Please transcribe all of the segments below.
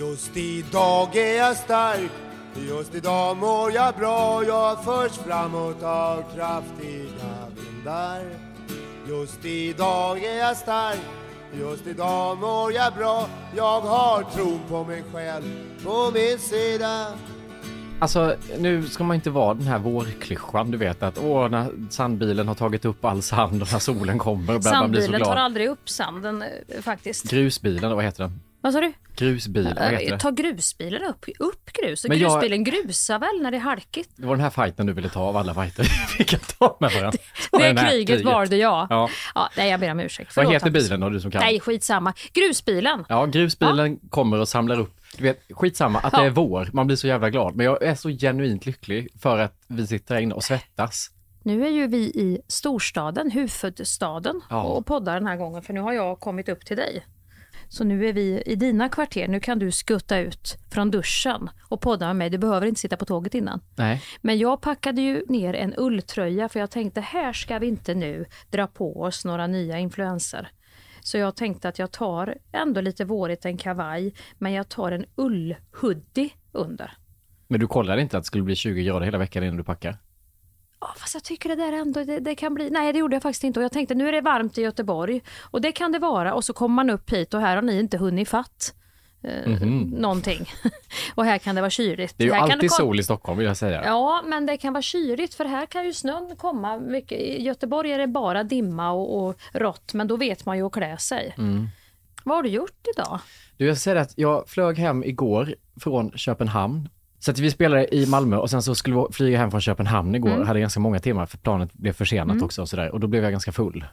Just idag är jag stark Just idag mår jag bra Jag förs framåt av kraftiga vindar Just idag är jag stark Just idag mår jag bra Jag har tron på mig själv på min sida Alltså, nu ska man inte vara den här vårklyschan, du vet att åh, när sandbilen har tagit upp all sand och när solen kommer börjar man bli så Sandbilen tar glad. aldrig upp sanden eh, faktiskt. Grusbilen, vad heter den? Vad sa du? Grusbil, vad heter Eh, det? Tar grusbilen upp, upp grus? Men jag- Grusbilen grusar väl när det är halkigt? Det var den här fighten du ville ta av alla fighter vi kan ta med varandra. Det Den här kriget var det ja. Ja. Nej, jag ber om ursäkt. Vad Förlåt, heter Hampus. bilen då, du som kan? Nej, skitsamma. Grusbilen. Ja, grusbilen kommer och samlar upp. Du vet, skitsamma att det är vår, man blir så jävla glad. Men jag är så genuint lycklig för att vi sitter här inne och svettas. Nu är ju vi i storstaden, huvudstaden, Ja. och poddar den här gången, för nu har jag kommit upp till dig. Så nu är vi i dina kvarter. Nu kan du skutta ut från duschen och podda med mig. Du behöver inte sitta på tåget innan. Nej. Men jag packade ju ner en ulltröja för jag tänkte här ska vi inte nu dra på oss några nya influenser. Så jag tänkte att jag tar ändå lite vårigt en kavaj, men jag tar en ullhoodie under. Men du kollade inte att det skulle bli 20 grader hela veckan innan du packar? Ja, fast jag tycker det där ändå, det, det kan bli... Nej, det gjorde jag faktiskt inte. Och jag tänkte, nu är det varmt i Göteborg. Och det kan det vara. Och så kommer man upp hit och här har ni inte hunnit fatt eh, någonting. och här kan det vara kyligt. Det är ju här alltid kom- sol i Stockholm vill jag säga. Ja, men det kan vara kyligt för här kan ju snön komma mycket. I Göteborg är det bara dimma och, och rått, men då vet man ju att klä sig. Mm. Vad har du gjort idag? Du, jag säger att jag flög hem igår från Köpenhamn. Så att vi spelade i Malmö och sen så skulle vi flyga hem från Köpenhamn igår. Mm. Hade ganska många timmar för planet blev försenat också och sådär. Och då blev jag ganska full.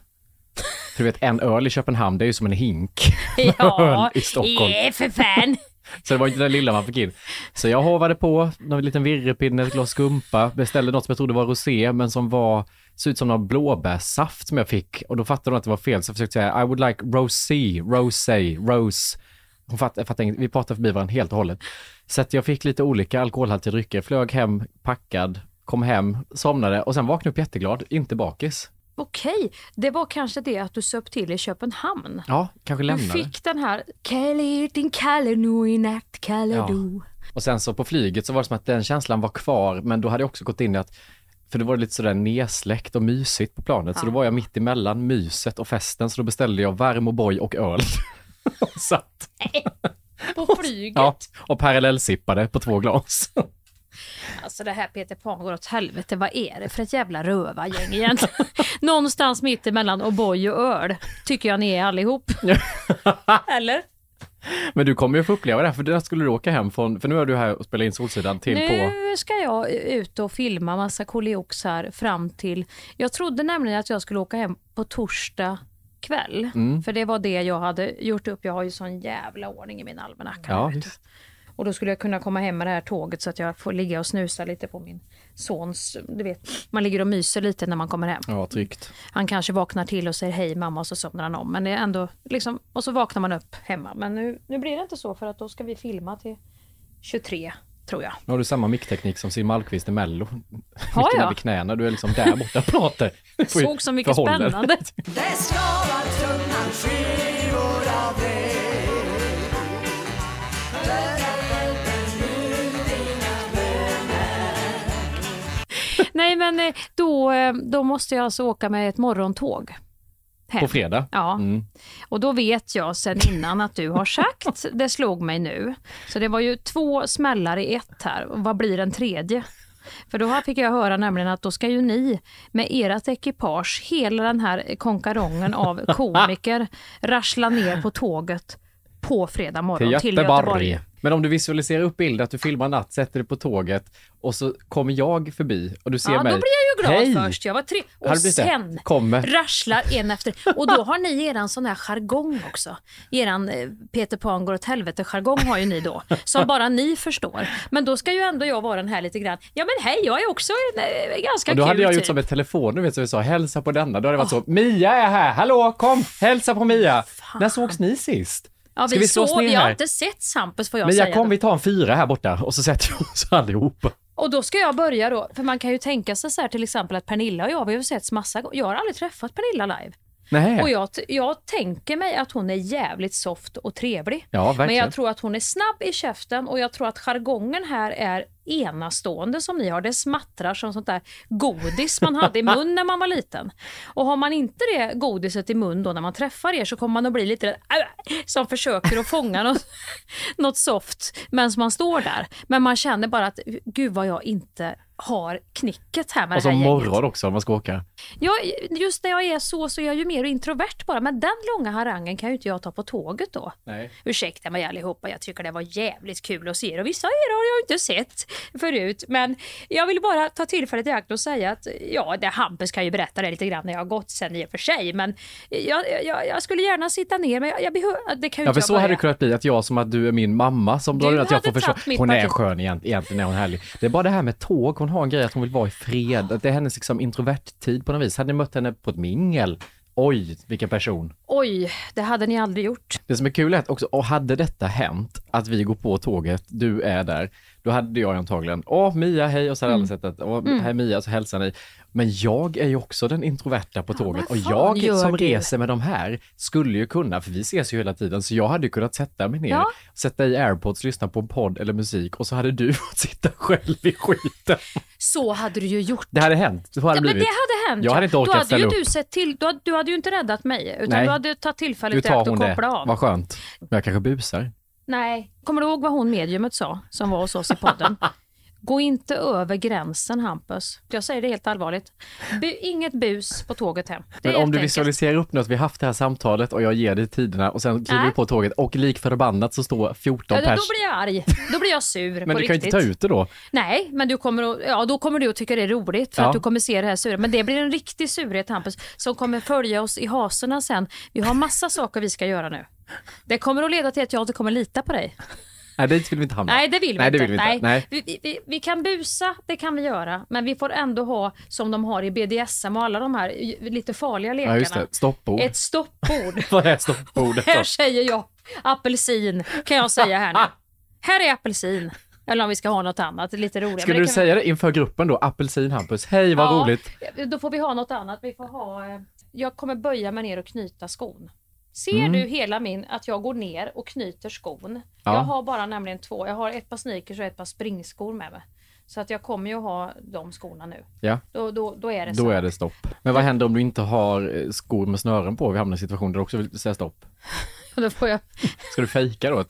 För du vet, en öl i Köpenhamn, det är ju som en hink. Ja, i Stockholm. yeah, för fan! Så det var inte det lilla man fick in. Så jag hovade på någon liten virrepinne, ett glas skumpa, beställde något som jag trodde var rosé, men som var, såg ut som någon blåbärssaft som jag fick. Och då fattade hon att det var fel, så jag försökte säga I would like rosé, rosé, rose. Hon fattade, fattade inget, vi pratade förbi varandra helt och hållet. Så att jag fick lite olika alkoholhaltiga drycker, flög hem packad, kom hem, somnade och sen vaknade upp jätteglad, inte bakis. Okej, det var kanske det att du söp till i Köpenhamn. Ja, kanske Du lämnade. fick den här Kalle din Kalle nu i natt, Kalle Ja. du. Och sen så på flyget så var det som att den känslan var kvar, men då hade jag också gått in i att för det var lite sådär nedsläckt och mysigt på planet, så då var jag mitt emellan myset och festen, så då beställde jag varm O'boy och öl. och satt, På flyget. ja, och parallellsippade på två glas. Alltså det här Peter Pan går åt helvete. Vad är det för ett jävla rövargäng egentligen? Någonstans mitt emellan O'boy och öl tycker jag ni är allihop. Eller? Men du kommer ju få uppleva det här, för där skulle du åka hem från, för nu är du här och spelar in Solsidan till på, Nu ska jag ut och filma massa kolliox här fram till... Jag trodde nämligen att jag skulle åka hem på torsdag kväll. Mm. För det var det jag hade gjort upp. Jag har ju sån jävla ordning i min almanacka. ja. Och då skulle jag kunna komma hem med det här tåget så att jag får ligga och snusa lite på min sons... Du vet, man ligger och myser lite när man kommer hem. Ja, tryggt. Han kanske vaknar till och säger hej mamma och så somnar han om. Men det är ändå liksom, och så vaknar man upp hemma. Men nu, nu blir det inte så för att då ska vi filma till 23 tror jag. Nu har du samma mickteknik som Siw Malmkvist i Mello. Har Micken jag? över knäna, du är liksom där borta och pratar. Ju Såg så mycket förhålla dig. spännande. Det skavar tungan skivor av Nej men eh, då, eh, då måste jag alltså åka med ett morgontåg. Hem. På fredag? Ja, Mm. och då vet jag sen innan att du har sagt, det slog mig nu. Så det var ju två smällar i ett här. Och vad blir den tredje? För då fick jag höra nämligen att då ska ju ni med ert ekipage, hela den här konkarongen av komiker, rassla ner på tåget på fredag morgon Till till Göteborg. Men om du visualiserar upp bilden att du filmar natt, sätter det på tåget och så kommer jag förbi och du ser Ja, mig. då blir jag ju glad Hej! först. Jag var tre. Och sen Kommer. rasslar en efter. Och då har ni eran sån här jargong också. Eran eh, Peter Pan går åt helvete jargong har ju ni då. Som bara ni förstår. Men då ska ju ändå jag vara den här lite grann. Ja men hej, jag är också en, eh, ganska Och då kul hade jag gjort typ. som ett telefon, du vet så vi sa hälsa på denna. Då hade det varit så, Mia är här, hallå kom, hälsa på Mia. När sågs ni sist? Ja, Ska vi vi slås sov, ner jag har inte sett Sampus får jag Mia säga. kom då. vi tar en fyra här borta och så sätter vi oss allihopa. Och då ska jag börja då, för man kan ju tänka sig så här till exempel att Pernilla och jag, vi har ju setts massa gånger. Jag har aldrig träffat Pernilla live. Nej. Och jag, jag tänker mig att hon är jävligt soft och trevlig. Ja, verkligen. Men jag tror att hon är snabb i käften och jag tror att jargongen här är enastående som ni har. Det smattrar som sånt där godis man hade i mun när man var liten. Och har man inte det godiset i mun då när man träffar er så kommer man att bli lite äh, som försöker att fånga något, något soft medan man står där. Men man känner bara att gud vad jag inte har knicket här med Och det här så gänget. morgon också om man ska åka. Ja, just när jag är så så är jag ju mer introvert bara. Men den långa harangen kan ju inte jag ta på tåget då. Nej. Ursäkta mig allihopa, jag tycker det var jävligt kul att se er och vissa av er har jag inte sett förut. Men jag vill bara ta tillfället i akt och säga att ja, det Hampus kan ju berätta det lite grann när jag har gått sen i och för sig. Men jag, jag, jag skulle gärna sitta ner, men jag, jag behöver, det kan ju Ja, inte för så jag hade det kunnat bli att jag som att du är min mamma som då att jag får förstå. Hon är skön egent- egentligen, är hon härlig. Det är bara det här med tåg, hon har en grej att hon vill vara i fred. Att det är hennes liksom introvert-tid på något vis. Hade ni mött henne på ett mingel? Oj, vilken person. Oj, det hade ni aldrig gjort. Det som är kul är att också, och hade detta hänt, att vi går på tåget, du är där, då hade jag antagligen, åh Mia, hej, och så hade Mm. alla sett att, åh, hej Mia, så hälsar ni. Men jag är ju också den introverta på tåget och vad fan jag som du? reser med de här skulle ju kunna, för vi ses ju hela tiden, så jag hade ju kunnat sätta mig ner, Ja. sätta i airpods, lyssna på en podd eller musik och så hade du fått sitta själv i skiten. Så hade du ju gjort. Det hade hänt, så hade Ja, men det hade hänt. Jag ja. hade inte orkat Då hade ställa ju upp. du sett till, du hade, du hade ju inte räddat mig, utan Nej. du hade tagit tillfället i akt och kopplat av. vad skönt. Men jag kanske busar. Nej. Kommer du ihåg vad hon mediumet sa, som var hos oss i podden? Gå inte över gränsen, Hampus. Jag säger det helt allvarligt. Bu- inget bus på tåget hem. Det Men om du enkelt. visualiserar upp nu att vi haft det här samtalet och jag ger dig tiderna och sen kliver vi på tåget och lik förbannat så står 14 Ja, då, pers. då blir jag arg. Då blir jag sur Men på du kan ju riktigt. inte ta ut det då. Nej, men du kommer att, ja, då kommer du att tycka det är roligt för Ja. att du kommer se det här sura. Men det blir en riktig surhet Hampus som kommer följa oss i haserna sen. Vi har massa saker vi ska göra nu. Det kommer att leda till att jag inte kommer lita på dig. Nej, dit vill vi inte hamna. Nej, det vill vi Nej, det inte. vill vi inte. Nej. Vi, vi- vi, vi kan busa, det kan vi göra. Men vi får ändå ha som de har i BDSM och alla de här lite farliga lekarna. Ja, just det. Stoppord. Ett stoppbord. Vad är stoppordet då? här säger jag apelsin, kan jag säga här nu. Här är apelsin. Eller om vi ska ha något annat, lite roligare. Skulle det du säga det inför gruppen då? Apelsin Hampus. Hej, vad Ja, roligt. Då får vi ha något annat. Vi får ha, eh, jag kommer böja mig ner och knyta skon. Ser Mm. du hela min, att jag går ner och knyter skon? Ja. Jag har bara nämligen två. Jag har ett par sneakers och ett par springskor med mig. Så att jag kommer ju ha de skorna nu. Ja, Då, då, då är det då så. är det stopp. Men vad händer om du inte har eh, skor med snören på? Vi hamnar i en situation där du också vill säga stopp. Då får jag, Ska du fejka då?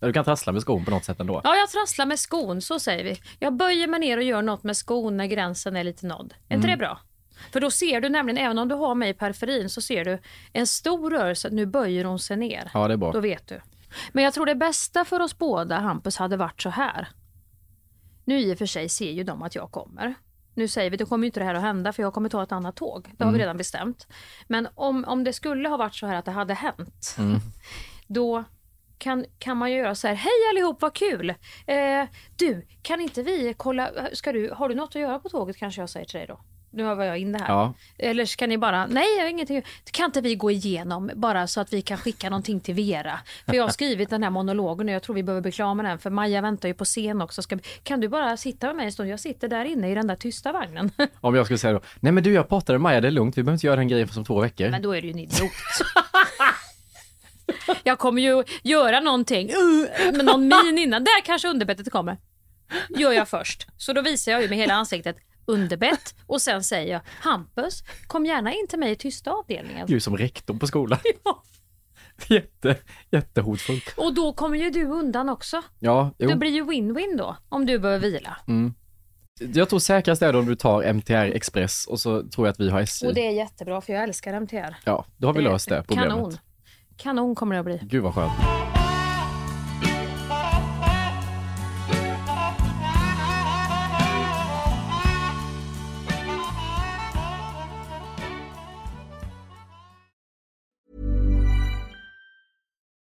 Du kan trassla med skon på något sätt ändå. ja, jag trasslar med skon, så säger vi. Jag böjer mig ner och gör något med skon när gränsen är lite nådd. Är inte Mm. det bra? För då ser du nämligen, även om du har mig i periferin, så ser du en stor rörelse. Nu böjer hon sig ner. Ja, det är bra. Då vet du. Men jag tror det bästa för oss båda, Hampus, hade varit så här. Nu i och för sig ser ju de att jag kommer. Nu säger vi, då kommer ju inte det här att hända för jag kommer ta ett annat tåg. Det har Mm. vi redan bestämt. Men om, om det skulle ha varit så här att det hade hänt, Mm. då kan, kan man ju göra så här, hej allihop vad kul! Eh, du, kan inte vi kolla, ska du, har du något att göra på tåget kanske jag säger till dig då? Nu har jag in det här. Ja. Eller ska ni bara, nej jag har ingenting, kan inte vi gå igenom bara så att vi kan skicka någonting till Vera? För jag har skrivit den här monologen och jag tror vi behöver bli med den för Maja väntar ju på scen också. Ska, kan du bara sitta med mig en stund? Jag sitter där inne i den där tysta vagnen. Om jag skulle säga då, nej men du jag pratade med Maja, det är lugnt, vi behöver inte göra den grejen för som två veckor. Men då är du ju en idiot. Jag kommer ju göra någonting uh, med någon min innan. Där kanske underbettet kommer. Gör jag först. Så då visar jag ju med hela ansiktet underbett och sen säger jag Hampus, kom gärna in till mig i tysta avdelningen. Du som rektor på skolan. Ja. Jätte, jättehotfullt. Och då kommer ju du undan också. Ja, jo. Det blir ju win-win då, om du behöver vila. Jag tror säkrast är det om du tar MTR Express och så tror jag att vi har SJ. Och det är jättebra, för jag älskar MTR. Ja, då har vi Det är löst det problemet. Kanon. Kanon kommer det att bli. Gud vad skönt.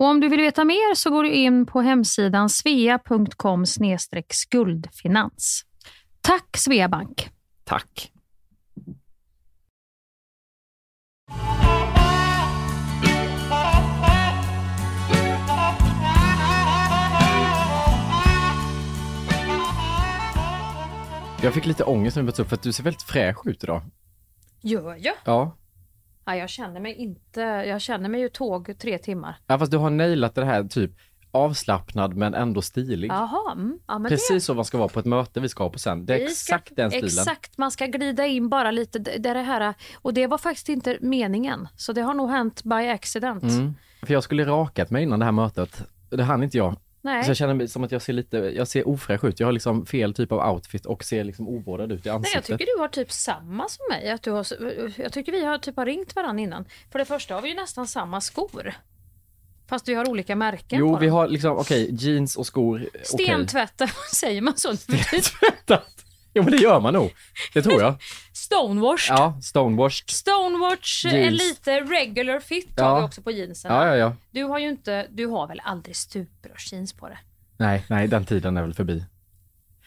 Och om du vill veta mer så går du in på hemsidan svea.com skuldfinans. Tack Sveabank! Tack! Jag fick lite ångest när vi upp för att du ser väldigt fräsch ut idag. Gör jag? Ja. Ja, jag känner mig inte... Jag känner mig ju tåg tre timmar. ja, fast du har nailat det här typ avslappnad men ändå stilig. Jaha, mm. ja, Precis så man ska vara på ett möte vi ska på sen. Det är ska- exakt den stilen. Exakt, man ska glida in bara lite d- där det här... Och det var faktiskt inte meningen. Så det har nog hänt by accident. Mm. För jag skulle rakat mig innan det här mötet. Det hann inte jag. Nej. Så jag känner mig som att jag ser lite, jag ser ofräsch ut. Jag har liksom fel typ av outfit och ser liksom ovårdad ut i Nej, jag ansiktet. tycker du har typ samma som mig. Att du har, jag tycker vi har typ har ringt varandra innan. För det första har vi ju nästan samma skor. Fast vi har olika märken Jo, vi har liksom, okej, jeans och skor. Stentvätta, säger man så? Tvättat. Jo, men det gör man nog. Det tror jag. Stonewashed. Ja, stonewashed. Stonewatch är Jeans. lite regular fit har Ja. vi också på jeansen. Ja, ja, ja. Du har ju inte, du har väl aldrig stuprörsjeans på det? Nej, nej, den tiden är väl förbi.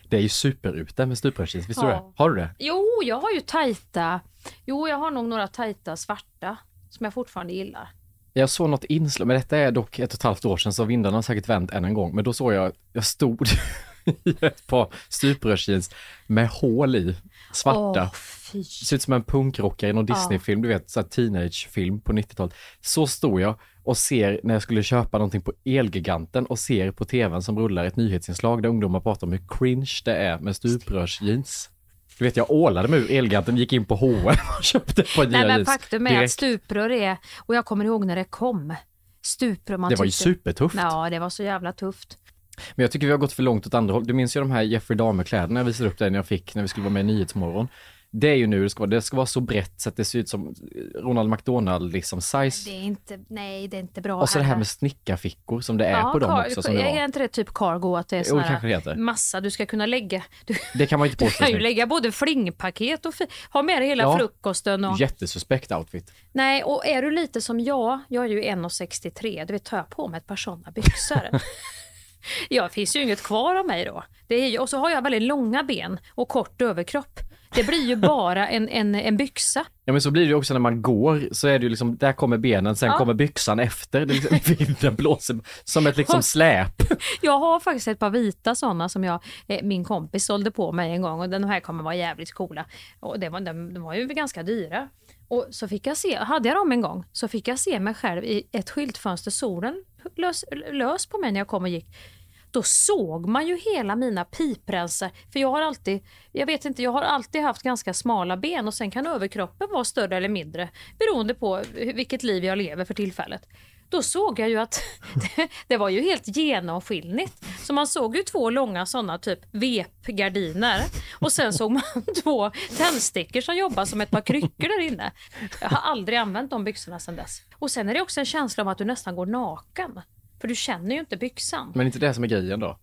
Det är ju superute med stuprörsjeans, visst Ja. du det? Har du det? Jo, jag har ju tajta, jo jag har nog några tajta svarta som jag fortfarande gillar. Jag såg något inslag, men detta är dock ett och ett halvt år sedan så vindarna har säkert vänt än en gång. Men då såg jag, jag stod i ett par stuprörsjeans med hål i, svarta. Fy. Ser ut som en punkrockare i någon Disney-film, du vet, så här teenage-film på 90-talet. Så stod jag och ser när jag skulle köpa någonting på Elgiganten och ser på tvn som rullar ett nyhetsinslag där ungdomar pratar om hur cringe det är med stuprörsjeans. Du vet, jag ålade mig ur Elgiganten, gick in på H&M och köpte ett par nya Nej men jeans. faktum är att stuprör är, och jag kommer ihåg när det kom, stuprör man Det var ju tyckte- supertufft. Ja, det var så jävla tufft. Men jag tycker vi har gått för långt åt andra håll. Du minns ju de här Jeffrey Dahmer-kläderna jag visade upp dig när jag fick, när vi skulle vara med i Nyhetsmorgon. Det är ju nu det ska vara. Det ska vara så brett så att det ser ut som Ronald McDonald liksom size. Det är inte, nej, det är inte bra Och så det här med snickarfickor som det är Ja, på dem också. Som det, är inte det typ cargo att det är sån här massa du ska kunna lägga? Du, det kan man inte du påstå. kan ju lägga både flingpaket och ha med dig hela Ja. frukosten. Och, Jättesuspekt outfit. Nej, och är du lite som jag, jag är ju 1,63, du vet tar jag på mig ett par sådana byxor. Ja, det finns ju inget kvar av mig då. Det är ju, och så har jag väldigt långa ben och kort överkropp. Det blir ju bara en, en, en byxa. Ja men så blir det också när man går, så är det ju liksom, där kommer benen, sen Ja. kommer byxan efter. Det är liksom, vinden blåser som ett liksom släp. Jag har faktiskt ett par vita sådana som jag, eh, min kompis sålde på mig en gång och de här kommer vara jävligt coola. Och det var, de, de var ju ganska dyra. Och så fick jag se, hade jag dem en gång, så fick jag se mig själv i ett skyltfönster, solen lös, lös på mig när jag kom och gick. Då såg man ju hela mina piprensar, för jag har alltid, jag vet inte, jag har alltid haft ganska smala ben och sen kan överkroppen vara större eller mindre beroende på vilket liv jag lever för tillfället. Då såg jag ju att det, det var ju helt genomskinligt. Så man såg ju två långa sådana typ vepgardiner och sen såg man två tändstickor som jobbar som ett par kryckor där inne. Jag har aldrig använt de byxorna sedan dess. Och sen är det också en känsla av att du nästan går naken. För du känner ju inte byxan. Men inte det som är grejen då?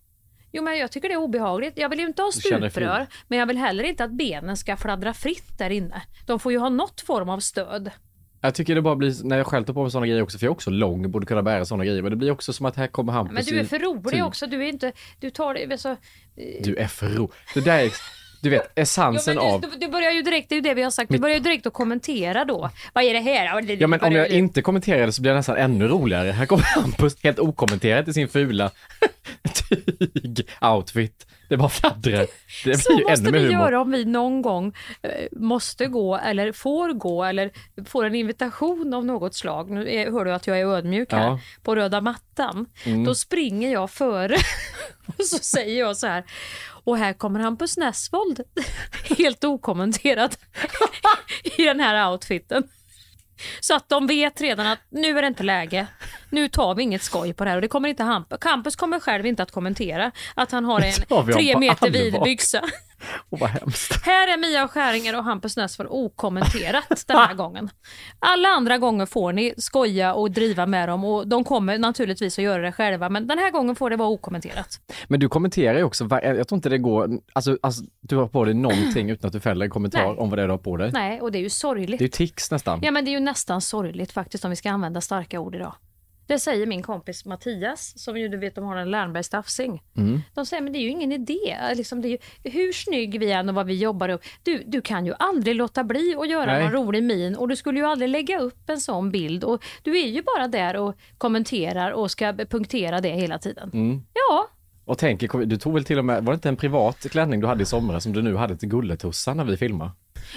Jo men jag tycker det är obehagligt. Jag vill ju inte ha stuprör, men jag vill heller inte att benen ska fladdra fritt där inne. De får ju ha något form av stöd. Jag tycker det bara blir, när jag själv tar på mig sådana grejer också, för jag är också lång, borde kunna bära sådana grejer, men det blir också som att här kommer Hampus Men du är för rolig också. Du är inte, du tar det, så, Du är för ro. Det där är, du vet, essensen av... du, du börjar ju direkt, det är ju det vi har sagt, du börjar ju direkt att kommentera då. Vad är det här? Ja men om jag inte kommenterar det så blir det nästan ännu roligare. Här kommer Hampus helt okommenterat i sin fula tyg-outfit. Det bara fladdrar. Det blir Så ju måste ännu mer vi humor. göra om vi någon gång eh, måste gå eller får gå eller får en invitation av något slag. Nu är, hör du att jag är ödmjuk här Ja. på röda mattan. Mm. Då springer jag före och så säger jag så här. Och här kommer Hampus Nessvold helt okommenterat i den här outfiten. Så att de vet redan att nu är det inte läge. Nu tar vi inget skoj på det här och det kommer inte Hampus. Hampus kommer själv inte att kommentera att han har en tre meter vid byxa. Åh vad hemskt. Här är Mia Skäringer och Hampus Nessvold okommenterat den här gången. Alla andra gånger får ni skoja och driva med dem och de kommer naturligtvis att göra det själva men den här gången får det vara okommenterat. Men du kommenterar ju också, jag tror inte det går, alltså, alltså du har på dig någonting utan att du fäller en kommentar Nej. om vad det är du har på dig. Nej, och det är ju sorgligt. Det är ju tics nästan. Ja men det är ju nästan sorgligt faktiskt om vi ska använda starka ord idag. Det säger min kompis Mattias, som ju du vet de har en Lernbergs tafsing. Mm. De säger men det är ju ingen idé. Liksom, det är ju, hur snygg vi än och vad vi jobbar upp. Du, du kan ju aldrig låta bli att göra Nej. någon rolig min och du skulle ju aldrig lägga upp en sån bild. Och du är ju bara där och kommenterar och ska punktera det hela tiden. Mm. Ja, Och tänk, du tog väl till och med, var det inte en privat klänning du hade i somras som du nu hade till Gulletussar när vi filmade?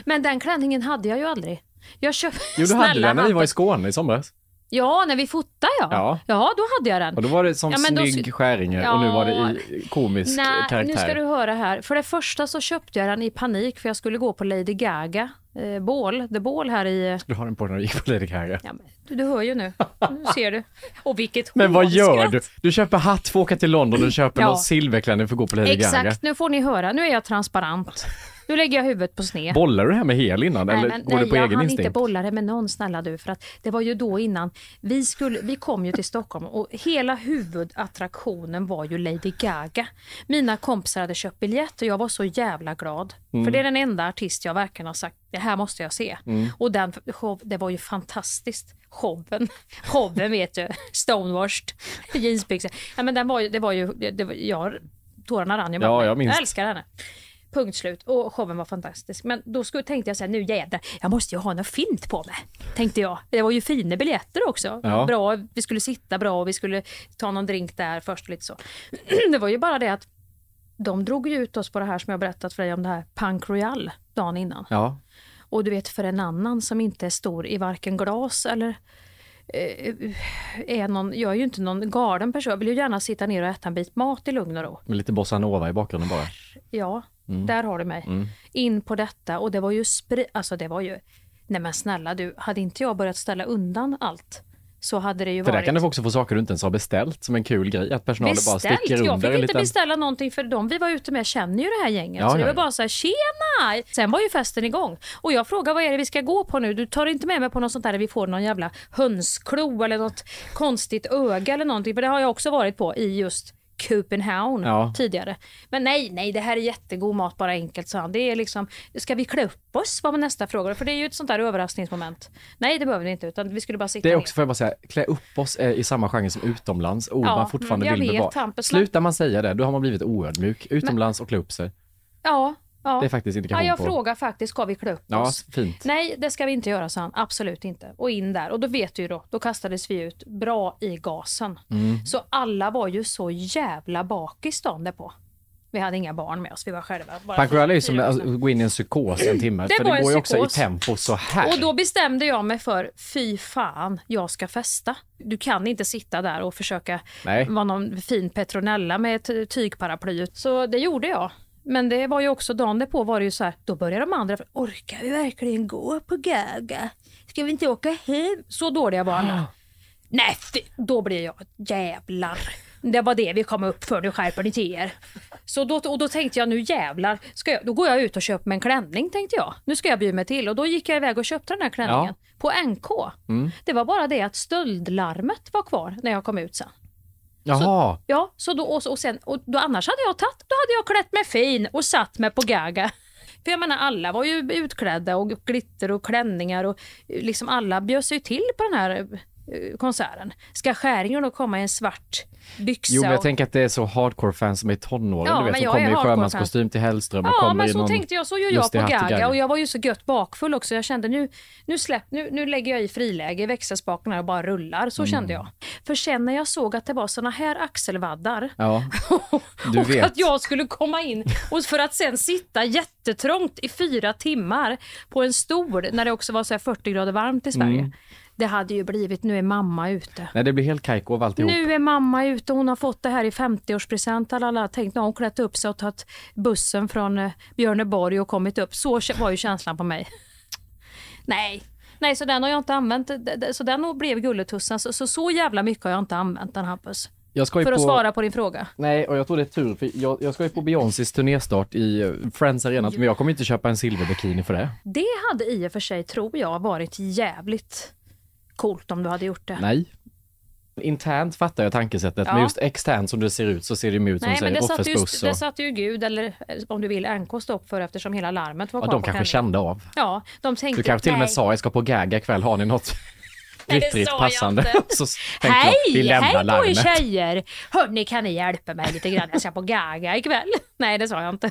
men den klänningen hade jag ju aldrig. Jag köpte... Jo, du hade den när vi var i Skåne i somras. Ja, när vi fotade ja. Ja. Ja, då hade jag den. Och då var det som Ja, då snygg sk- Skäringer och nu var det i komisk Nej, karaktär. nu ska du höra här. För det första så köpte jag den i panik för jag skulle gå på Lady Gaga, eh, Ball, The Ball här i... Du har den på när du gick på Lady Gaga. Ja, men, du, du hör ju nu. Nu ser du. Och vilket Men vad gör hånskratt. du? Du köper hatt att åka till London och köper Ja. någon silverklänning för att gå på Lady Exakt, Gaga. nu får ni höra. Nu är jag transparent. Nu lägger jag huvudet på sned. Bollar du det här med hel innan eller men, går nej, det på jag egen instinkt? inte bolla det med någon snälla du för att det var ju då innan vi skulle, vi kom ju till Stockholm och hela huvudattraktionen var ju Lady Gaga. Mina kompisar hade köpt biljett och jag var så jävla glad. Mm. För det är den enda artist jag verkligen har sagt, det här måste jag se. Mm. Och den show, det var ju fantastiskt. Showen, showen vet du, stonewashed jeansbyxor. Ja, men den var ju, det var ju, det, var, jag, tårarna rann ju. Ja, jag minns. jag älskar henne. Punkt slut. Och showen var fantastisk. Men då skulle, tänkte jag så här, nu jädrar, jag måste ju ha något fint på mig. Tänkte jag. Det var ju fina biljetter också. Ja. Bra, vi skulle sitta bra och vi skulle ta någon drink där först och lite så. Det var ju bara det att de drog ju ut oss på det här som jag berättat för dig om det här Punk Royal dagen innan. Ja, Och du vet för en annan som inte är stor i varken glas eller eh, är någon, jag är ju inte någon galen person. Jag vill ju gärna sitta ner och äta en bit mat i lugn och ro. med lite bossa nova i bakgrunden bara. Ja, Mm. där har du mig. In på detta och det var ju spri- alltså det var ju, nej men snälla du, hade inte jag börjat ställa undan allt så hade det ju För där varit... kan du också få saker du inte ens har beställt som en kul grej. Att personalen bara Beställt. sticker Jag under fick en inte liten... beställa någonting för de vi var ute med känner ju det här gänget. Ja, så det var bara så här, tjena! Sen var ju festen igång. Och jag frågade vad är det vi ska gå på nu? Du tar inte med mig på något sånt där där vi får någon jävla hönsklo eller något konstigt öga eller någonting. För det har jag också varit på i just Köpenhamn Ja. tidigare. Men nej, nej, det här är jättegod mat, bara enkelt sa han. Det är liksom, ska vi klä upp oss? var nästa fråga. För det är ju ett sånt där överraskningsmoment. Nej, det behöver vi inte, utan vi skulle bara sitta Det är ner. också, får jag bara säga, klä upp oss är i samma genre som utomlands. Ord Ja, man fortfarande mm, jag vill vet, bevara. Hampus, men- Slutar man säga det, då har man blivit oödmjuk. Utomlands och klä upp sig. Ja, ja. Det är faktiskt Ja, indikation jag på... frågar faktiskt, ska vi klä upp Ja, oss? fint. Nej, det ska vi inte göra, sa han. Absolut inte. Och in där. Och då vet du ju då, då kastades vi ut bra i gasen. Mm. Så alla var ju så jävla bakis dagen på. Vi hade inga barn med oss, vi var själva. Punk Royale är som att vuxna. gå in i en psykos en timme. Det för det går ju också i tempo så här. Och då bestämde jag mig för, fy fan, jag ska festa. Du kan inte sitta där och försöka Nej. vara någon fin Petronella med ett tygparaply. Så det gjorde jag. Men det var ju också dagen på var det ju så här, då började de andra, orkar vi verkligen gå på Gaga? Ska vi inte åka hem? Så dåliga var alla. Nej, då blev jag jävlar. Det var det vi kom upp för, nu skärper ni till er. Så då, och då tänkte jag nu jävlar, ska jag, då går jag ut och köper mig en klänning tänkte jag. Nu ska jag bjuda mig till och då gick jag iväg och köpte den här klänningen på NK. Det var bara det att stöldlarmet var kvar när jag kom ut sen. Jaha, Ja, så då, och, och sen, och då, annars hade jag tagit, då hade jag klätt mig fin och satt mig på Gaga. För jag menar alla var ju utklädda och glitter och klänningar och liksom alla bjöd sig till på den här konserten. Ska Skäringen då komma i en svart byxa? jo men jag och- tänker att det är så hardcore-fans som är i tonåren, Ja, du vet, som kommer i sjömanskostym till Hellström och Ja, men så någon tänkte jag. Så gör jag på Gaga och jag var ju så gött bakfull också. Jag kände nu, nu, släpp, nu, nu lägger jag i friläge i växelspaken här och bara rullar. Så kände Mm. jag. För sen när jag såg att det var såna här axelvaddar Ja, och vet. att jag skulle komma in och för att sen sitta jättetrångt i fyra timmar på en stol när det också var så här 40 grader varmt i Sverige. Mm. Det hade ju blivit, nu är mamma ute. nej det blir helt kajko av alltihop. Nu är mamma ute, hon har fått det här i 50-årspresent. Alla har tänkt, nu har hon klätt upp sig och tagit bussen från eh, Björneborg och kommit upp. Så var ju känslan på mig. Nej, nej så den har jag inte använt. Så den blev gulletussen. Så, så, så jävla mycket har jag inte använt den Hampus. Jag ska För att på... svara på din fråga. Nej, och jag tror det är tur, för jag, jag ska ju på Beyoncés turnéstart i eh, Friends Arena, men jag kommer inte köpa en silverbikini för det. Det hade i och för sig, tror jag, varit jävligt coolt om du hade gjort det. Nej. Internt fattar jag tankesättet, Ja. men just externt som det ser ut så ser det ju ut som Nej, men säger det satte, ju, buss. det Och, satte ju Gud, eller eh, om du vill NK stopp för eftersom hela larmet var ja, kvar de på kanske klänningen. kände av. Ja, de tänkte... Du kanske till och med nej. sa jag ska på Gaga ikväll, har ni något Nej, det sa jag passande? inte. så tänkte jag, vi Hej! lämnar Hej på er larmet. tjejer! Hörni, kan ni hjälpa mig lite grann? Jag ska på Gaga ikväll. Nej, det sa jag inte.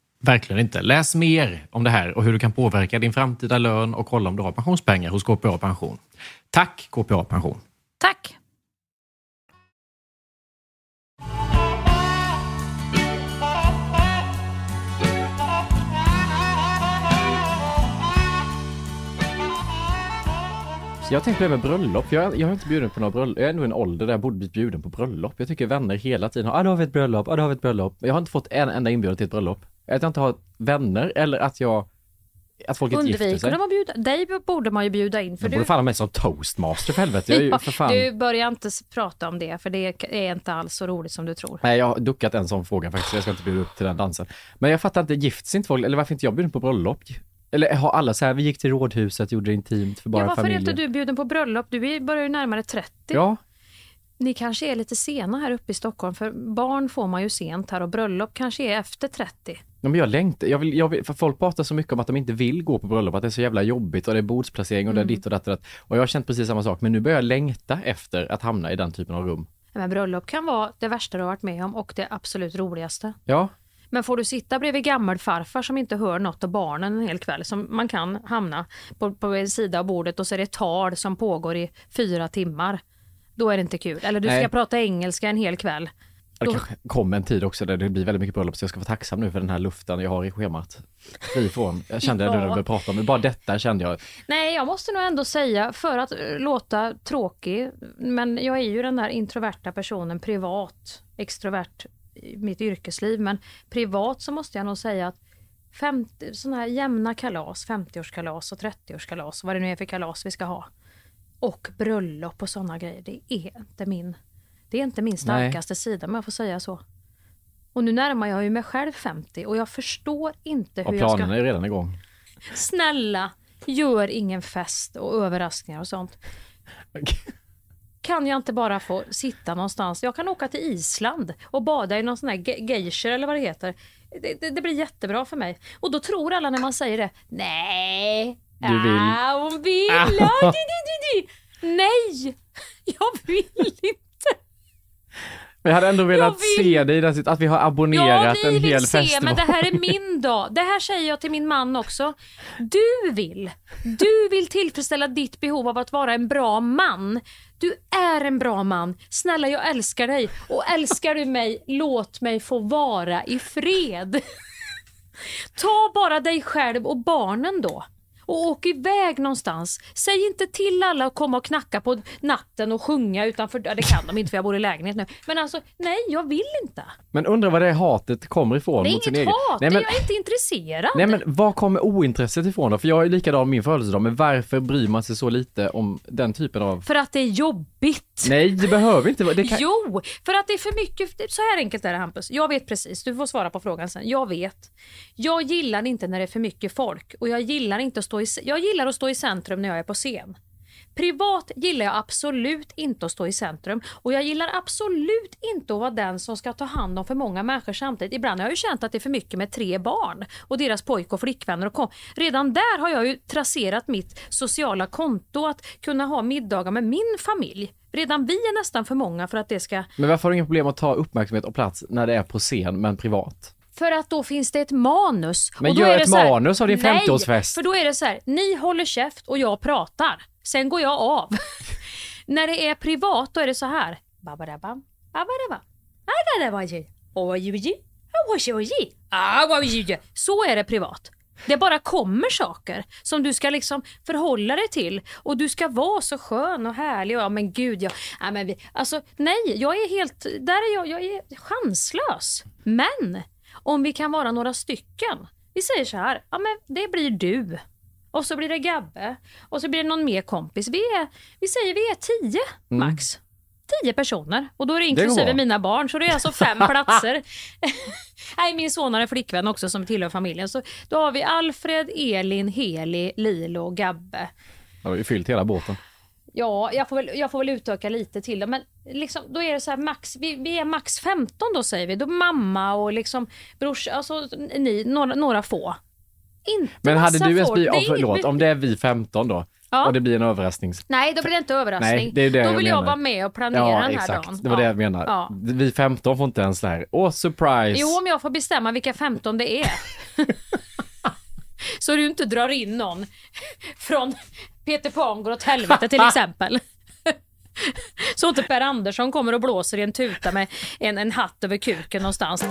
Verkligen inte. Läs mer om det här och hur du kan påverka din framtida lön och kolla om du har pensionspengar hos KPA Pension. Tack KPA Pension! Tack! Jag tänkte med bröllop. Jag, jag har inte bjuden på några bröllop. Jag är ändå i en ålder där jag borde bli bjuden på bröllop. Jag tycker vänner hela tiden har, ah, då har vi ett bröllop, ah, då har vi ett bröllop. Jag har inte fått en enda inbjudan till ett bröllop. Att jag inte har vänner eller att jag, att folk inte gifter sig. att bjuda, dig borde man ju bjuda in. För Jag borde du, fan ha mig som toastmaster för helvete. Jag är ju för fan... du börjar inte prata om det, för det är inte alls så roligt som du tror. Nej, jag har duckat en sån fråga faktiskt. Jag ska inte bjuda upp till den dansen. Men jag fattar inte, gifts inte folk? Eller varför inte jag bjuden på bröllop? Eller har alla så här, vi gick till rådhuset, gjorde det intimt för bara ja, varför är familjen. inte du bjuden på bröllop? Du är, börjar ju närmare 30. Ja, Ni kanske är lite sena här uppe i Stockholm, för barn får man ju sent här och bröllop kanske är efter 30. Ja, men jag längtar, jag vill, jag vill, för folk pratar så mycket om att de inte vill gå på bröllop, att det är så jävla jobbigt och det är bordsplacering och det är Mm. ditt och datt och datt. Och jag har känt precis samma sak, men nu börjar jag längta efter att hamna i den typen av rum. Men bröllop kan vara det värsta du har varit med om och det absolut roligaste. Ja, Men får du sitta bredvid gammelfarfar som inte hör något av barnen en hel kväll, som man kan hamna på, på en sida av bordet och så är det tal som pågår i fyra timmar. Då är det inte kul. Eller du ska Nej. prata engelska en hel kväll. Det Då- kanske kommer en tid också där det blir väldigt mycket bröllop, så jag ska vara tacksam nu för den här luften jag har i schemat. Fri från. Jag kände det nu när Ja. vi pratade om det. Bara detta kände jag. Nej, jag måste nog ändå säga, för att eh, låta tråkig, men jag är ju den där introverta personen privat, extrovert i mitt yrkesliv, men privat så måste jag nog säga att 50, sådana här jämna kalas, 50-årskalas och 30-årskalas, vad det nu är för kalas vi ska ha, och bröllop och sådana grejer, det är inte min, det är inte min starkaste sida, om jag får säga så. Och nu närmar jag ju mig själv 50 och jag förstår inte Och hur jag ska... planerna är redan igång. Snälla, gör ingen fest och överraskningar och sånt. Kan jag inte bara få sitta någonstans? Jag kan åka till Island och bada i någon sån här ge- geisher eller vad det heter. Det, det, det blir jättebra för mig. Och då tror alla när man säger det, nej, Du vill. Ah, hon vill, ah. di, di, di, di. nej, jag vill inte. Men jag hade ändå velat vill- se dig sit- att vi har Ja, abonnerat ni en hel vill se, festival. men det här är min dag. Det här säger jag till min man också. Du vill. Du vill tillfredsställa ditt behov av att vara en bra man. Du är en bra man. Snälla, jag älskar dig. Och älskar du mig, låt mig få vara i fred. Ta bara dig själv och barnen då. Och åk iväg någonstans. Säg inte till alla att komma och knacka på natten och sjunga utanför. Det kan de inte för jag bor i lägenhet nu. Men alltså, nej, jag vill inte. Men undrar var det hatet kommer ifrån Det är mot sin inget egen... hat, Nej, men, jag är inte intresserad. nej men var kommer ointresset ifrån då? För jag är likadan min födelsedag, men varför bryr man sig så lite om den typen av... För att det är jobbigt. Nej, det behöver inte vara... Kan... Jo, för att det är för mycket. Så här enkelt är det Hampus. Jag vet precis, du får svara på frågan sen. Jag vet. Jag gillar inte när det är för mycket folk och jag gillar inte att stå i, jag gillar att stå i centrum när jag är på scen. Privat gillar jag absolut inte att stå i centrum och jag gillar absolut inte att vara den som ska ta hand om för många människor samtidigt. Ibland har jag ju känt att det är för mycket med tre barn och deras pojk och flickvänner. Och kom. Redan där har jag ju traserat mitt sociala konto att kunna ha middagar med min familj. Redan vi är nästan för många för att det ska... Men varför har du inga problem att ta uppmärksamhet och plats när det är på scen men privat? För att då finns det ett manus. Men och då gör är det ett här- manus av din Nej, 50-årsfest. för då är det så här, ni håller käft och jag pratar. Sen går jag av. När det är privat då är det så här. Babadabam, babadabam, babadabaji, ojuji, ojuji, awajuji. Så är det privat. Det bara kommer saker som du ska liksom förhålla dig till och du ska vara så skön och härlig. Och, ja, men gud, jag, ja, men vi, alltså, nej, jag är helt, där är jag, jag är chanslös. Men om vi kan vara några stycken. Vi säger så här, ja men det blir du. Och så blir det Gabbe. Och så blir det någon mer kompis. Vi, är, vi säger vi är tio max. Tio personer. Och då är det Mm. inklusive bra. mina barn. Så det är alltså fem platser. Nej, min son har en flickvän också som tillhör familjen. Så då har vi Alfred, Elin, Heli, Lilo och Gabbe. Har ju fyllt hela båten. Ja, jag får, väl, jag får väl utöka lite till det. Men liksom, då är det så här, max, vi, vi är max 15 då säger vi. Då mamma och liksom brors, alltså ni, några, några få. Inte Men hade du ens blivit, Det oh, förlåt, om det är vi 15 då Ja. och det blir en överraskning. Nej, då blir det inte överraskning. Nej, det är det då jag vill jag menar. vara med och planera Ja, den här exakt. dagen. Det var ja. det jag menar. Ja. Vi 15 får inte ens så här, åh surprise. Jo, om jag får bestämma vilka 15 det är. Så du inte drar in någon från Peter Pan går åt helvete till exempel. Så inte Per Andersson kommer och blåser i en tuta med en, en hatt över kuken någonstans.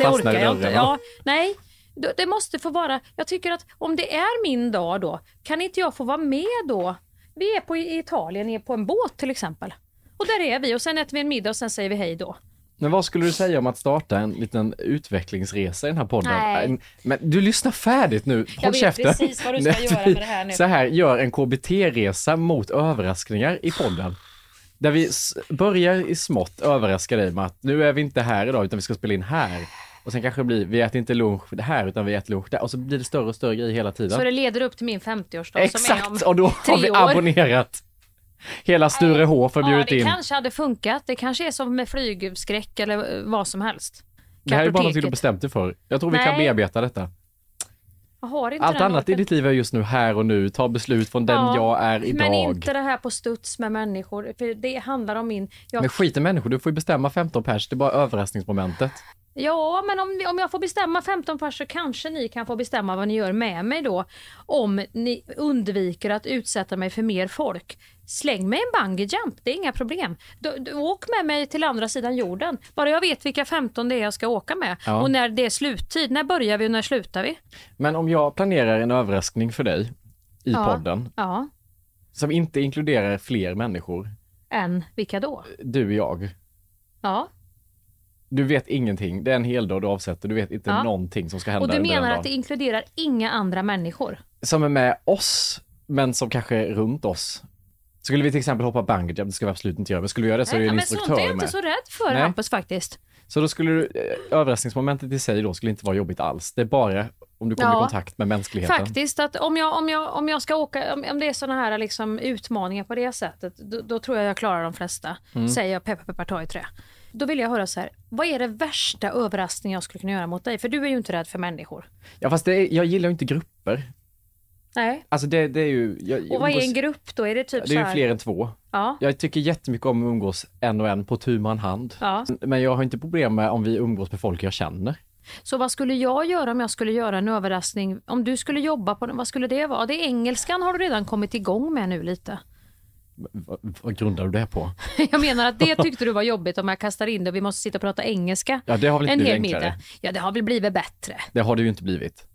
Det orkar jag inte. Ja, nej, det det måste få vara... Jag tycker att om det är min dag då, kan inte jag få vara med då? Vi är på i Italien är på en båt till exempel. Och där är vi och sen äter vi en middag och sen säger vi hej då. Men vad skulle du säga om att starta en liten utvecklingsresa i den här podden? Nej. En- Men du lyssnar färdigt nu, håll vet käften. precis vad du ska göra med det här nu. Så här, gör en KBT-resa mot överraskningar i podden. Där vi börjar i smått överraska dig med att nu är vi inte här idag utan vi ska spela in här. Och sen kanske det blir, vi äter inte lunch här utan vi äter lunch där. Och så blir det större och större grejer hela tiden. Så det leder upp till min 50-årsdag som är om Exakt, och då har tre vi år. abonnerat hela Sturehof och Ja, bjudit det in. kanske hade funkat. Det kanske är som med flygskräck eller vad som helst. Det här är bara något du bestämt dig för. Jag tror vi kan Nej. bearbeta detta. Allt annat i ditt liv är just nu här och nu. Ta beslut från den Ja, jag är idag. Men inte det här på studs med människor. För det handlar om min... Jag, Men skit i människor, du får ju bestämma 15 pers. Det är bara överraskningsmomentet. Ja, men om, om jag får bestämma 15 pers så kanske ni kan få bestämma vad ni gör med mig då. Om ni undviker att utsätta mig för mer folk. Släng mig en bungee jump, det är inga problem. Du, du, åk med mig till andra sidan jorden. Bara jag vet vilka 15 det är jag ska åka med. Ja. Och när det är sluttid. När börjar vi och när slutar vi? Men om jag planerar en överraskning för dig i Ja. podden Ja, som inte inkluderar fler människor, än vilka då? du och jag. Ja, Du vet ingenting. Det är en hel dag du avsätter. Du vet inte Ja. någonting som ska hända och du menar att det inkluderar inga andra människor? Som är med oss, men som kanske är runt oss. Skulle vi till exempel hoppa bungee jump, det ska vi absolut inte göra, men skulle vi göra det så är det en men sånt är instruktör jag inte med. så rädd för Nej. Hampus faktiskt. Så då skulle du, eh, överraskningsmomentet i sig då skulle inte vara jobbigt alls. Det är bara om du kommer Ja. i kontakt med mänskligheten. Faktiskt att om jag, om jag, om jag ska åka, om, om det är såna här liksom utmaningar på det sättet, då, då tror jag jag klarar de flesta. Mm. Säger jag peppar peppar ta i trä. Då vill jag höra så här, vad är det värsta överraskningen jag skulle kunna göra mot dig? För du är ju inte rädd för människor. Ja fast är, jag gillar ju inte grupper. Nej. Alltså det, det är ju... Jag, Och vad är umgås- en grupp då? Är det typ Det är ju fler än två. Ja. Jag tycker jättemycket om att umgås en och en på tu hand. ja. Men jag har inte problem med om vi umgås med folk jag känner. Så vad skulle jag göra om jag skulle göra en överraskning? Om du skulle jobba på den, vad skulle det vara? Det är engelskan har du redan kommit igång med nu lite. Vad, vad grundar du det på? Jag menar att det tyckte du var jobbigt om jag kastar in det och vi måste sitta och prata engelska. Ja, det har väl inte en blivit enklare? middag. Ja, det har väl blivit bättre. Det har det ju inte blivit.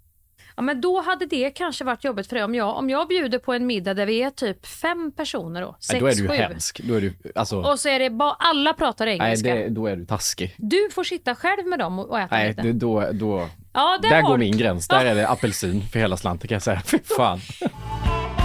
Ja, men då hade det kanske varit jobbigt för dig om jag, om jag bjuder på en middag där vi är typ fem personer då, sex, Nej, då är du ju sju. hemsk. Då är du, alltså, Och så är det bara, alla pratar nej, engelska. det, då är du taskig. Du får sitta själv med dem och och äta Nej, lite. det, då, då, ja, där har går min gräns. Där är det apelsin för hela slanten kan jag säga. Fy fan.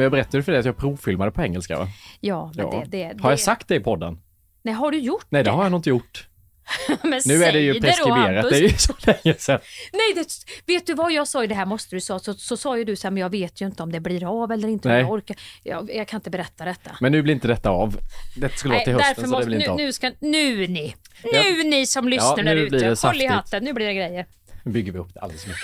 Men jag berättade för dig att jag provfilmade på engelska va? Ja, men Ja. det, det, Har jag det- sagt det i podden? Nej, har du gjort Nej, det har jag nog inte gjort. Men Nu är det ju preskriberat, Hampus. det är ju så länge sedan. Nej, det, vet du vad jag sa i det här måste du sa, så, så sa ju du så här, men jag vet ju inte om det blir av eller inte, Nej. jag orkar. Jag, jag kan inte berätta detta. Men nu blir inte detta av. Det skulle vara till hösten så det blir inte nu, av. nu, ska, nu ni, nu Ja. ni som lyssnar Ja, där ute, det håll i hatten, nu blir det grejer. Nu bygger vi upp det alldeles mycket.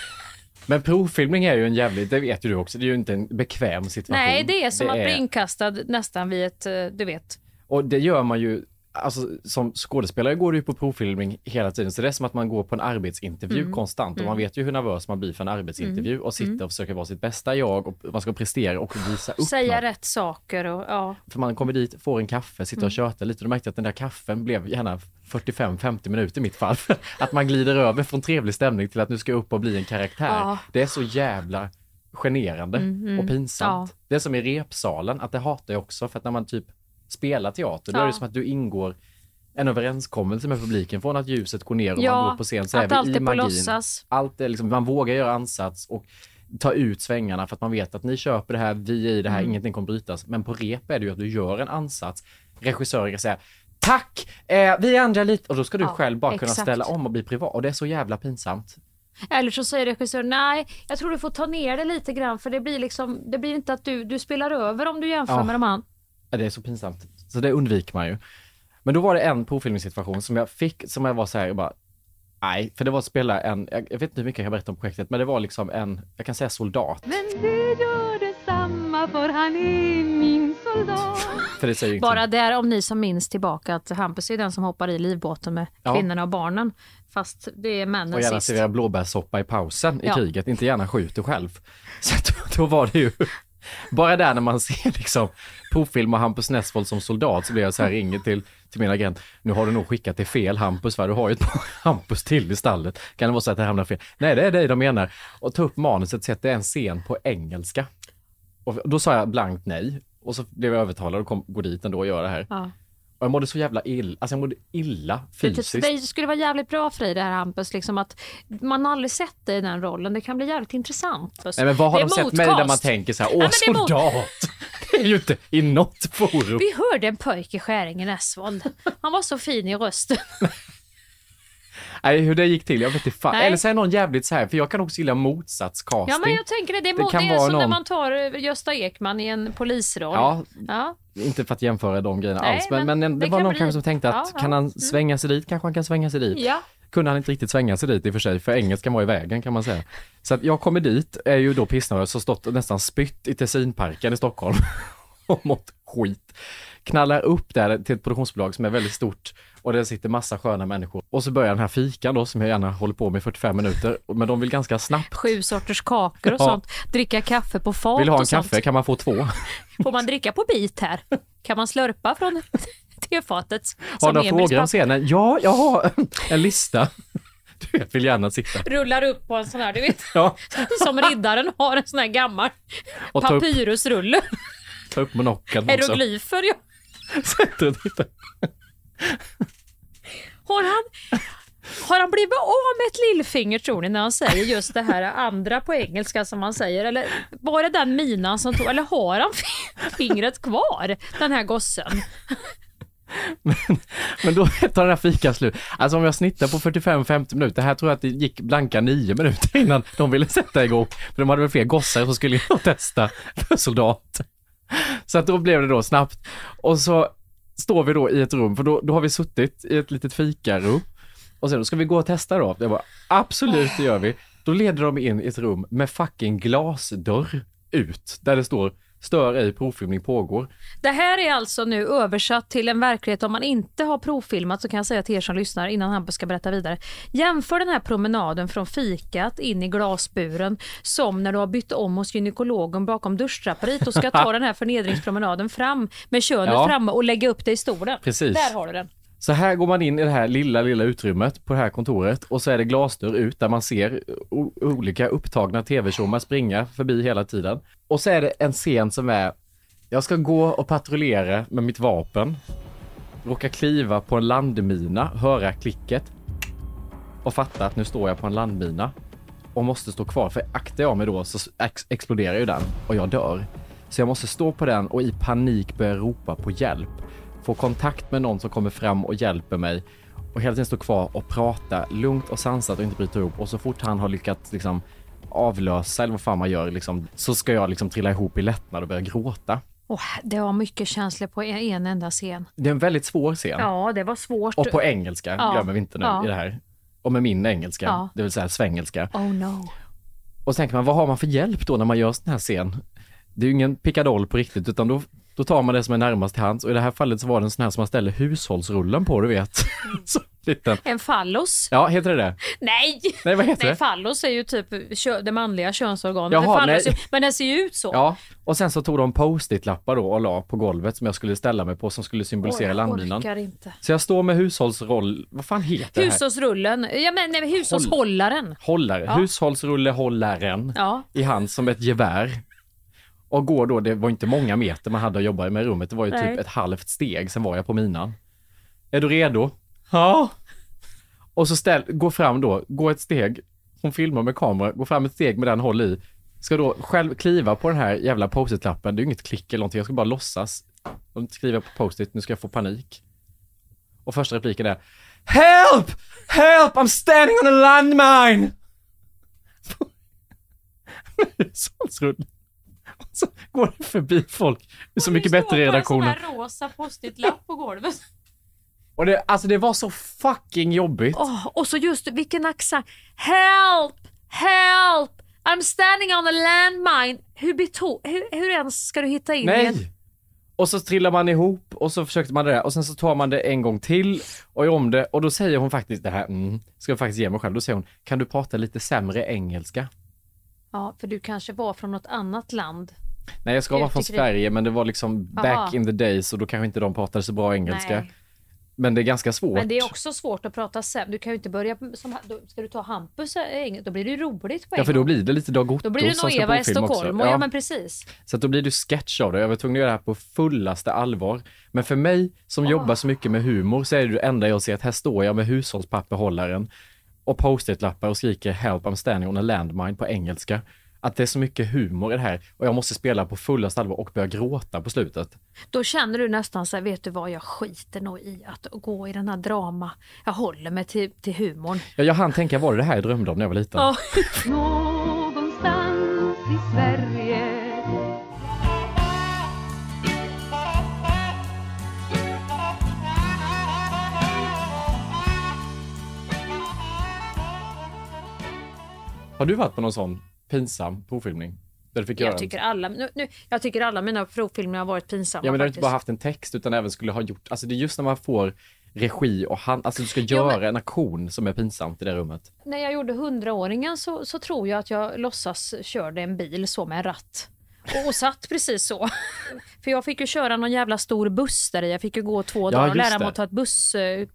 Men provfilmning är ju en jävligt, det vet ju du också, det är ju inte en bekväm situation. Nej, det är som att bli inkastad nästan vid ett, eh, du vet. Och det gör man ju, alltså som skådespelare går du ju på provfilmning hela tiden, så det är som att man går på en arbetsintervju Mm. konstant och man vet ju hur nervös man blir för en arbetsintervju och sitter och försöker vara sitt bästa jag och man ska prestera och visa upp Säga något. rätt saker och ja. För man kommer dit, får en kaffe, sitter och Mm. tjötar lite och då märkte jag att den där kaffen blev gärna 45-50 minuter i mitt fall. att man glider över från trevlig stämning till att nu ska jag upp och bli en karaktär. Ja. Det är så jävla generande och pinsamt. Ja. Det är som i repsalen, att det hatar jag också för att när man typ spelar teater, då Ja. är det som att du ingår en överenskommelse med publiken från att ljuset går ner och Ja, man går på scen så att allt är på låtsas. Allt är liksom, man vågar göra ansats och ta ut svängarna för att man vet att ni köper det här, vi är i det här, Mm. ingenting kommer brytas. Men på rep är det ju att du gör en ansats. Regissören kan säga Tack! Eh, vi ändrar lite och då ska du Ja, själv bara kunna exakt. ställa om och bli privat och det är så jävla pinsamt. Eller så säger regissören, nej, jag tror du får ta ner det lite grann för det blir liksom, det blir inte att du, du spelar över om du jämför Ja. med de andra. Ja, Det är så pinsamt. Så det undviker man ju. Men då var det en provfilmningssituation som jag fick, som jag var så här, jag bara, nej, för det var att spela en, jag, jag vet inte hur mycket jag kan berätta om projektet, men det var liksom en, jag kan säga soldat. Men det gör detsamma för han är min soldat För det säger ju ingenting. Bara där om ni som minns tillbaka att Hampus är den som hoppar i livbåten med Ja. kvinnorna och barnen. Fast det är männen Och gärna sist. servera blåbärssoppa i pausen i Ja. kriget, inte gärna skjuter själv. Så att, då var det ju, bara där när man ser liksom provfilma Hampus Nessvold som soldat så blir jag så här, ringer till, till min agent, nu har du nog skickat till fel Hampus va, du har ju ett par Hampus till i stallet. Kan det vara så att det hamnar fel? Nej, det är dig de menar. Och ta upp manuset, sätter en scen på engelska. Och då sa jag blankt nej. Och så blev jag övertalad och kom, gå dit ändå och göra det här. Ja. Och jag mådde så jävla illa, alltså jag mådde illa Det, fysiskt. det skulle vara jävligt bra för dig det här Hampus, liksom att man aldrig sett dig i den rollen. Det kan bli jävligt intressant. Nej men vad har Det de sett mig där man tänker så här, åh men det är mot- soldat! Det är ju inte i något forum. Vi hörde en pojk i Skäringen Esvold. Han var så fin i rösten. Nej hur det gick till, jag vet inte fan. Nej. Eller så är någon jävligt så här, för jag kan också gilla motsatscasting. Ja men jag tänker det, det Det kan det är som när någon- man tar eh, Gösta Ekman i en polisroll. Ja, Ja. inte för att jämföra de grejerna Nej, alls, men, men, men det, det var kan någon bli- kanske som tänkte att Ja, ja. kan han Mm. svänga sig dit, kanske han kan svänga sig dit. ja. Kunde han inte riktigt svänga sig dit i och för sig, för engelskan var i vägen kan man säga. Så att jag kommer dit, är ju då pissnödig, så stått och nästan spytt i Tessinparken i Stockholm och mått skit. Knallar upp där till ett produktionsbolag som är väldigt stort och där sitter massa sköna människor. Och så börjar den här fikan då som jag gärna håller på med i 45 minuter, men de vill ganska snabbt. Sju sorters kakor och Ja. sånt. Dricka kaffe på fat Vill ha en och sånt. kaffe, kan man få två? Får man dricka på bit här? Kan man slurpa från tefatet? Har du några frågor om scenen? Ja, jag har en lista. Du vet, vill gärna sitta. Rullar upp på en sån här, du vet, Ja, som riddaren har en sån här gammal papyrusrulle. ta upp monokeln också. Hieroglyfer ja. Sätter och tittar. Har han, har han blivit av med ett lillfinger tror ni när han säger just det här andra på engelska som han säger? Eller var det den minan som tog, eller har han fingret kvar, den här gossen? Men då tar den här fikan slut. Alltså om jag snittar på 45-50 minuter, här tror jag att det gick blanka 9 minuter innan de ville sätta igång. För de hade väl fler gossar som skulle in och testa för soldat. Så att då blev det då snabbt. Och så står vi då i ett rum, för då, då har vi suttit i ett litet fikarum. Och sen då ska vi gå och testa då. Jag bara, absolut det gör vi. Då leder de in i ett rum med fucking glasdörr ut, där det står stör ej provfilmning pågår. Det här är alltså nu översatt till en verklighet om man inte har provfilmat så kan jag säga till er som lyssnar innan Hampus ska berätta vidare. Jämför den här promenaden från fikat in i glasburen som när du har bytt om hos gynekologen bakom duschdraperiet och ska ta den här förnedringspromenaden fram med könet Ja. framme och lägga upp det i stolen. Precis. Där har du den. Så här går man in i det här lilla, lilla utrymmet på det här kontoret och så är det glasdörr ut där man ser olika upptagna tv-tjommar springa förbi hela tiden. Och så är det en scen som är, jag ska gå och patrullera med mitt vapen, råka kliva på en landmina, höra klicket och fatta att nu står jag på en landmina och måste stå kvar. För aktar jag mig då så ex- exploderar ju den och jag dör. Så jag måste stå på den och i panik börja ropa på hjälp få kontakt med någon som kommer fram och hjälper mig och hela tiden stå kvar och prata lugnt och sansat och inte bryta ihop. Och så fort han har lyckats liksom avlösa eller vad fan man gör liksom, så ska jag liksom trilla ihop i lättnad och börja gråta. Åh, det var mycket känslor på en enda scen. Det är en väldigt svår scen. Ja, det var svårt. Och på engelska, Ja. glömmer vi inte nu Ja. i det här. Och med min engelska, Ja. det vill säga svengelska. Oh no. Och så tänker man, vad har man för hjälp då när man gör sån här scen? Det är ju ingen pickadoll på riktigt, utan då, då tar man det som är närmast till hands. Och i det här fallet så var det en sån här som man ställer hushållsrullen på, du vet. så liten. En fallos? Ja, heter det det? Nej! Nej, vad heter Nej, det? fallos är ju typ det manliga könsorganet. Jaha, Det fallos men den ser ju ut så. Ja, och sen så tog de post-it-lappar då och la på golvet som jag skulle ställa mig på som skulle symbolisera jag landminan. inte. Så jag står med hushållsroll, vad fan heter det här? Ja men nej, hushållshållaren. Hållare, Ja. hushållsrullehållaren Ja. i hand som ett gevär. Och går då, det var inte många meter man hade att jobba med i rummet, det var ju Nej. typ ett halvt steg, sen var jag på minan. Är du redo? Ja. Och så ställ, gå fram då, gå ett steg, hon filmar med kamera, gå fram ett steg med den håll i. Ska då själv kliva på den här jävla post-it-lappen, det är ju inget klick eller någonting, jag ska bara låtsas. De skriver på post-it, nu ska jag få panik. Och första repliken är Help! Help! I'm standing on a landmine! Hushållsrulle. Och så går det förbi folk. Det är så mycket bättre i redaktionen. Det en rosa post-it-lapp på golvet. Och det, alltså det var så fucking jobbigt. Åh, och så just vilken accent. Help! Help! I'm standing on a landmine. Hur, beto- hur, hur ens ska du hitta in. Nej! Och så trillar man ihop och så försökte man det där och sen så tar man det en gång till och gör om det och då säger hon faktiskt det här, mm, ska jag faktiskt ge mig själv, då säger hon, kan du prata lite sämre engelska? Ja, för du kanske var från något annat land. Nej jag ska vara från. Sverige men det var liksom back Aha. in the days och då kanske inte de pratade så bra engelska. Nej. Men det är ganska svårt. Men det är också svårt att prata sämre. Du kan ju inte börja som... då- Ska du ta Hampus engelska, då blir det ju roligt på Ja för då blir det lite Dag Otto Då blir det nog Eva också. Estocolm. Ja. ja men precis. Så då blir det sketch av det. Jag var tvungen att göra det här på fullaste allvar. Men för mig som jobbar så mycket med humor så är det det enda jag ser att här står jag med hushållspapperhållaren och post-it-lappar och skriker “Help, I'm standing on a landmine” på engelska. Att det är så mycket humor i det här och jag måste spela på fullaste allvar och börja gråta på slutet. Då känner du nästan så här, vet du vad, jag skiter nog i att gå i den här drama. Jag håller mig till, till humorn. Ja, jag hann tänka, var det det här jag drömde om när jag var liten? Ja. Har du varit på någon sån pinsam provfilmning? Där du fick göra Jag tycker, alla, nu, nu, jag tycker alla mina provfilmer har varit pinsamma Ja men du har inte bara haft en text utan även skulle ha gjort, alltså det är just när man får regi och hand, alltså du ska Jo, göra men- en aktion som är pinsamt i det rummet. När jag gjorde hundraåringen så, så tror jag att jag låtsas körde en bil så med en ratt. Och, och satt precis så. För jag fick ju köra någon jävla stor buss där i. Jag fick ju gå två dagar och lära mig att ta ett buss, eh,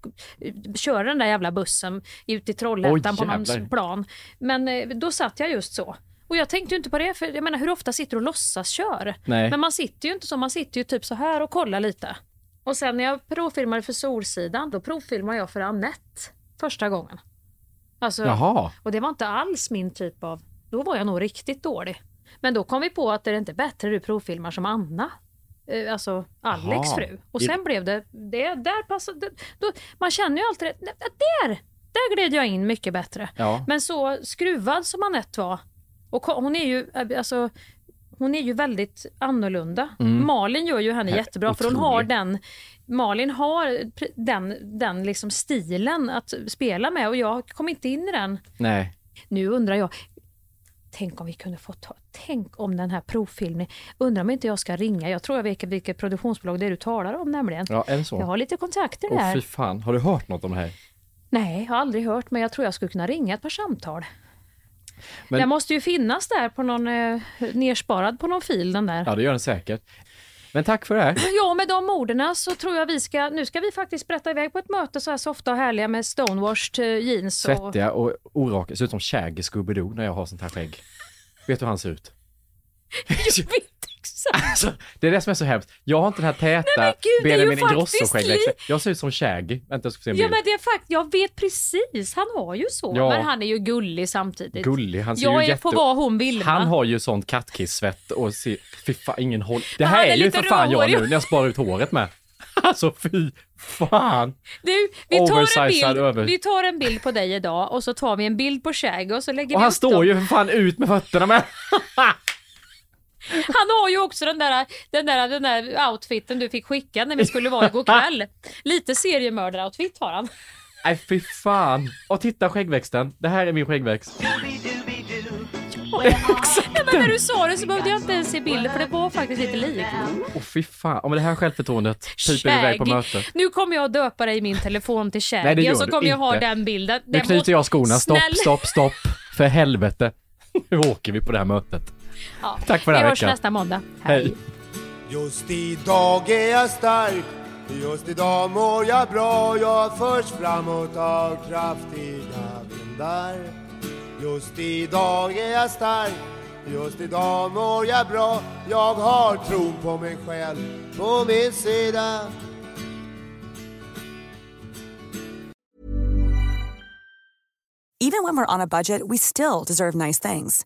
köra den där jävla bussen ut i Trollhättan Oj, på någon jävlar. plan. Men eh, då satt jag just så. Och jag tänkte ju inte på det, för jag menar hur ofta sitter du och låtsas kör? Nej. Men man sitter ju inte så, man sitter ju typ så här och kollar lite. Och sen när jag provfilmade för Solsidan, då provfilmade jag för Annette första gången. Alltså, Jaha. och det var inte alls min typ av... Då var jag nog riktigt dålig. Men då kom vi på att det är inte bättre du provfilmar som Anna. Eh, Alltså Alex Jaha. fru. Och sen blev det... det där passade, då, man känner ju alltid... det- Där! Där gled jag in mycket bättre. Ja. Men så skruvad som Anette var. Och hon är ju... eh, Alltså, hon är ju väldigt annorlunda. Malin gör ju henne jättebra för hon har otrolig. den Malin har den, den liksom stilen att spela med och jag kom inte in i den. Nej. Nu undrar jag, tänk om vi kunde få ta, tänk om den här provfilmen, undrar om inte jag ska ringa, jag tror jag vet vilket produktionsbolag det är du talar om nämligen. Ja, det så? Jag har lite kontakter Åh där. fy fan, har du hört något om det här? Nej, jag har aldrig hört, men jag tror jag skulle kunna ringa ett par samtal. Men- Den måste ju finnas där på någon, eh, nersparad på någon fil den där. Ja, det gör den säkert. Men tack för det här. Ja, med de orden så tror jag vi ska, nu ska vi faktiskt berätta iväg på ett möte så här softa och härliga med stonewashed eh, jeans. Och, Svettiga och oraka, ser ut som Shaggy Scooby-Doo när jag har sånt här skägg. Vet du hur han ser ut? Alltså, det är det som är så hemskt. Jag har inte den här täta men gud, är ju Benjamin Ingrosso-skäggväxten. Jag ser ut som Shaggy. Vänta, jag ska se en Ja bild. men det är fakt jag vet precis, han har ju så. Ja. Men han är ju gullig samtidigt. Gullig, han ser jag ju är, jätte... får vara hon Vilma. Han har ju sånt kattkissvett och ser... Fy fan, ingen håll... Det Men här han är, är ju för fan jag nu när jag sparar ut håret med. Alltså fy fan. Du, vi tar, en bild, vi tar en bild på dig idag och så tar vi en bild på Shaggy och så lägger Och vi han upp står dem. ju för fan ut med fötterna med. Han har ju också den där, den, där, den där outfiten du fick skicka när vi skulle vara igår kväll. Lite seriemördar-outfit har han. Nej fy fan. Och titta skäggväxten. Det här är min skäggväxt. Nej, men när du sa det så behövde jag inte ens se bilden för det var faktiskt lite likt. Åh fy fan. Och med det här självförtroendet typer vi iväg på Shaggy. möte. Nu kommer jag döpa dig i min telefon till Nej, det Shaggy gör och så kommer jag ha den bilden. Nu knyter jag skorna. Stopp, stopp, stopp. För helvete. Nu åker vi på det här mötet. Ja. Tack för den Vi här hörs veckan. nästa måndag. Hej. Just idag är jag stark Just idag mår jag bra Jag förs framåt av kraftiga vindar Just idag är jag stark Just idag mår jag bra Jag har tron på mig själv på min sida Even when we're on a budget, we still deserve nice things.